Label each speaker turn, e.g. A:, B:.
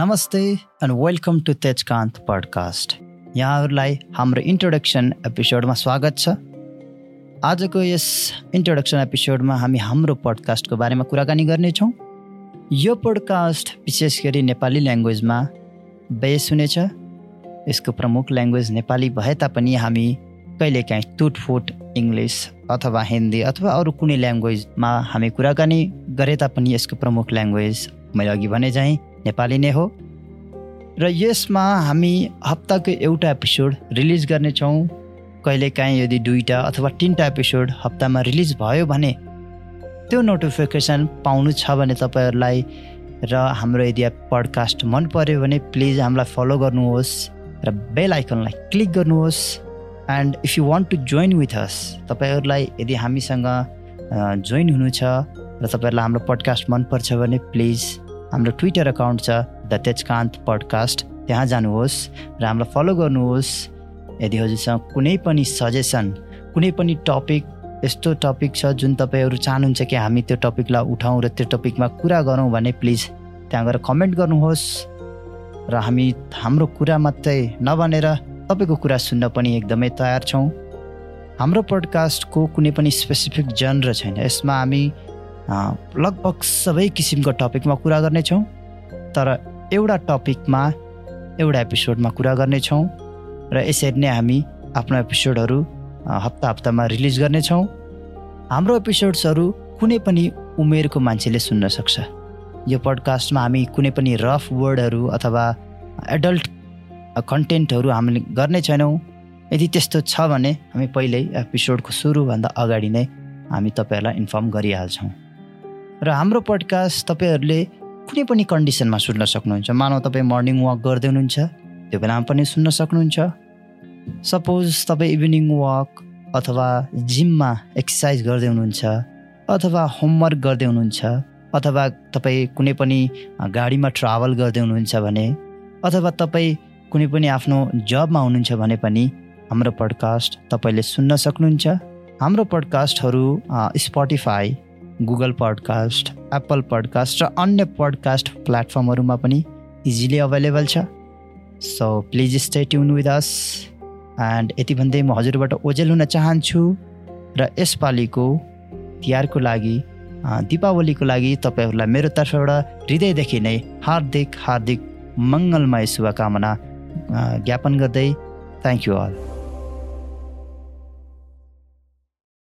A: नमस्ते and welcome to Tejkant podcast यहाँहरूलाई हाम्रो इन्ट्रोडक्सन एपिसोडमा स्वागत छ। आजको यस इन्ट्रोडक्सन एपिसोडमा हामी हाम्रो पडकास्टको बारेमा कुराकानी गर्नेछौँ। यो पोडकास्ट विशेष गरी नेपाली ल्याङ्ग्वेजमा बेस हुनेछ। यसको प्रमुख ल्याङ्ग्वेज नेपाली भए तापनि हामी कहिलेकाहीँ टुटफुट इङ्ग्लिस अथवा हिन्दी अथवा अरू कुनै ल्याङ्ग्वेजमा हामी कुराकानी गरे तापनि यसको प्रमुख ल्याङ्ग्वेज मैले अघि भने चाहिँ नेपाली नै हो। र यसमा हामी हप्ताको एउटा एपिसोड रिलिज गर्नेछौँ। कहिलेकाहीँ यदि दुईवटा अथवा तिनवटा एपिसोड हप्तामा रिलिज भयो भने त्यो नोटिफिकेसन पाउनु छ भने तपाईँहरूलाई र हाम्रो यदि पडकास्ट मन पऱ्यो भने प्लिज हामीलाई फलो गर्नुहोस् र बेल आइकनलाई क्लिक गर्नुहोस्। And if you want to join with us तपाईँहरूलाई यदि हामीसँग जोइन हुनु छ र तपाईँहरूलाई हाम्रो पडकास्ट मनपर्छ भने प्लिज हाम्रो ट्विटर अकाउन्ट छ द तेजकान्त पडकास्ट त्यहाँ जानुहोस् र हामीलाई फलो गर्नुहोस्। यदि हजुरसँग कुनै पनि सजेसन कुनै पनि टपिक यस्तो टपिक छ जुन तपाईँहरू चाहनुहुन्छ कि हामी त्यो टपिकलाई उठाउँ र त्यो टपिकमा कुरा गरौँ भने प्लिज त्यहाँ गएर कमेन्ट गर्नुहोस्। र हामी हाम्रो कुरा मात्रै नभनेर तपाईँको कुरा सुन्न पनि एकदमै तयार छौँ। हाम्रो पडकास्टको कुनै पनि स्पेसिफिक जनर छैन यसमा हामी लगभग सबै किसिमको टपिकमा कुरा गर्नेछौँ तर एउटा टपिकमा एउटा एपिसोडमा कुरा गर्नेछौँ र यसरी नै हामी आफ्नो एपिसोडहरू हप्ता हप्तामा रिलिज गर्नेछौँ। हाम्रो एपिसोड्सहरू कुनै पनि उमेरको मान्छेले सुन्न सक्छ। यो पडकास्टमा हामी कुनै पनि रफ वर्डहरू अथवा एडल्ट कन्टेन्टहरू हामीले गर्ने छैनौँ। यदि त्यस्तो छ भने हामी पहिल्यै एपिसोडको सुरुभन्दा अगाडि नै हामी तपाईँहरूलाई इन्फर्म गरिहाल्छौँ। र हाम्रो पडकास्ट तपाईँहरूले कुनै पनि कन्डिसनमा सुन्न सक्नुहुन्छ। मानव तपाईँ मर्निङ वाक गर्दै हुनुहुन्छ त्यो बेलामा पनि सुन्न सक्नुहुन्छ। सपोज तपाईँ इभिनिङ वाक अथवा जिममा एक्सर्साइज गर्दै हुनुहुन्छ अथवा होमवर्क गर्दै हुनुहुन्छ अथवा तपाईँ कुनै पनि गाडीमा ट्राभल गर्दै हुनुहुन्छ भने अथवा तपाईँ कुनै पनि आफ्नो जबमा हुनुहुन्छ भने पनि हाम्रो पडकास्ट तपाईँले सुन्न सक्नुहुन्छ। हाम्रो पडकास्टहरू Spotify Google podcast Apple podcast र अन्य पडकास्ट प्लेटफर्महरूमा पनि इजिली अभाइलेबल छ. So please stay tune with us and यति भन्दै म हजुरबाट ओजेल हुन चाहन्छु र यसपालिको तिहारको लागि दिपावलीको लागि तपाईँहरूलाई मेरो तर्फबाट हृदयदेखि नै हार्दिक हार्दिक मङ्गलमय शुभकामना ज्ञापन गर्दै थ्याङ्क यू अल